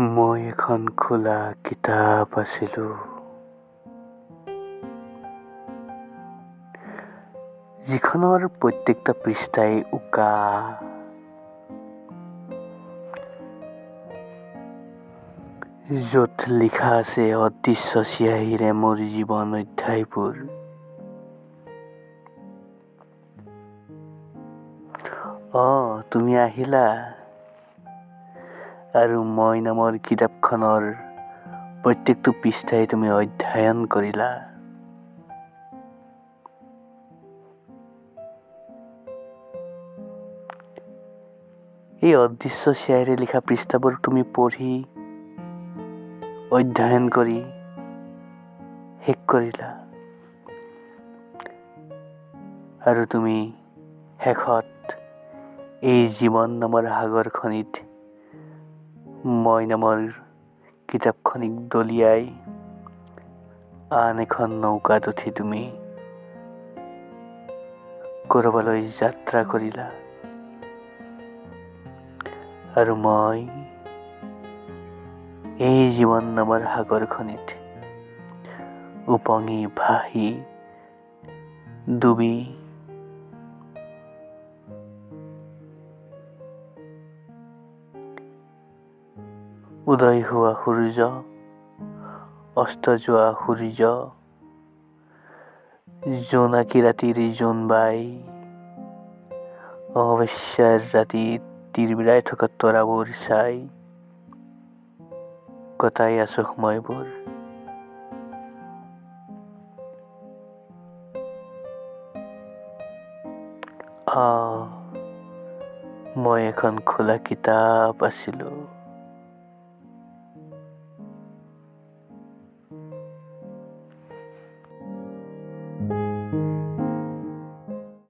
এখন খোলা কিতাপ আছিলোঁ। যিখনৰ প্ৰত্যেকটা পৃষ্ঠাই উকা। য'ত লিখা আছে অদৃশ্য চিয়াহীৰে মোৰ জীৱন অধ্যায়বোৰ। অঁ তুমি আহিলা? আৰু মই নামৰ কিতাপখনৰ প্ৰত্যেকটো পৃষ্ঠাই তুমি অধ্যয়ন কৰিলা। এই অদৃশ্য চিয়াহীৰে লিখা পৃষ্ঠাবোৰ তুমি পঢ়ি অধ্যয়ন কৰি শেষ কৰিলা। আৰু তুমি শেষত এই জীৱন নামৰ সাগৰখনিত মই নামৰ কিতাপখনিক দলিয়াই, আন এখন নৌকাত উঠি তুমি। ক'ৰবালৈ যাত্ৰা কৰিলা। আৰু মই এই জীৱন নামৰ সাগৰখনিত উপঙি ভাহি ডুবি উদয় হোৱা সূৰ্য অস্ত যোৱা সূৰ্য জোনাকী ৰাতিৰ জোনবাই অমাৱস্যাৰ ৰাতি তিৰবিৰাই থকা তৰাবোৰ চাই কটাই আছো সময়বোৰ। মই এখন খোলা কিতাপ আছিলোঁ।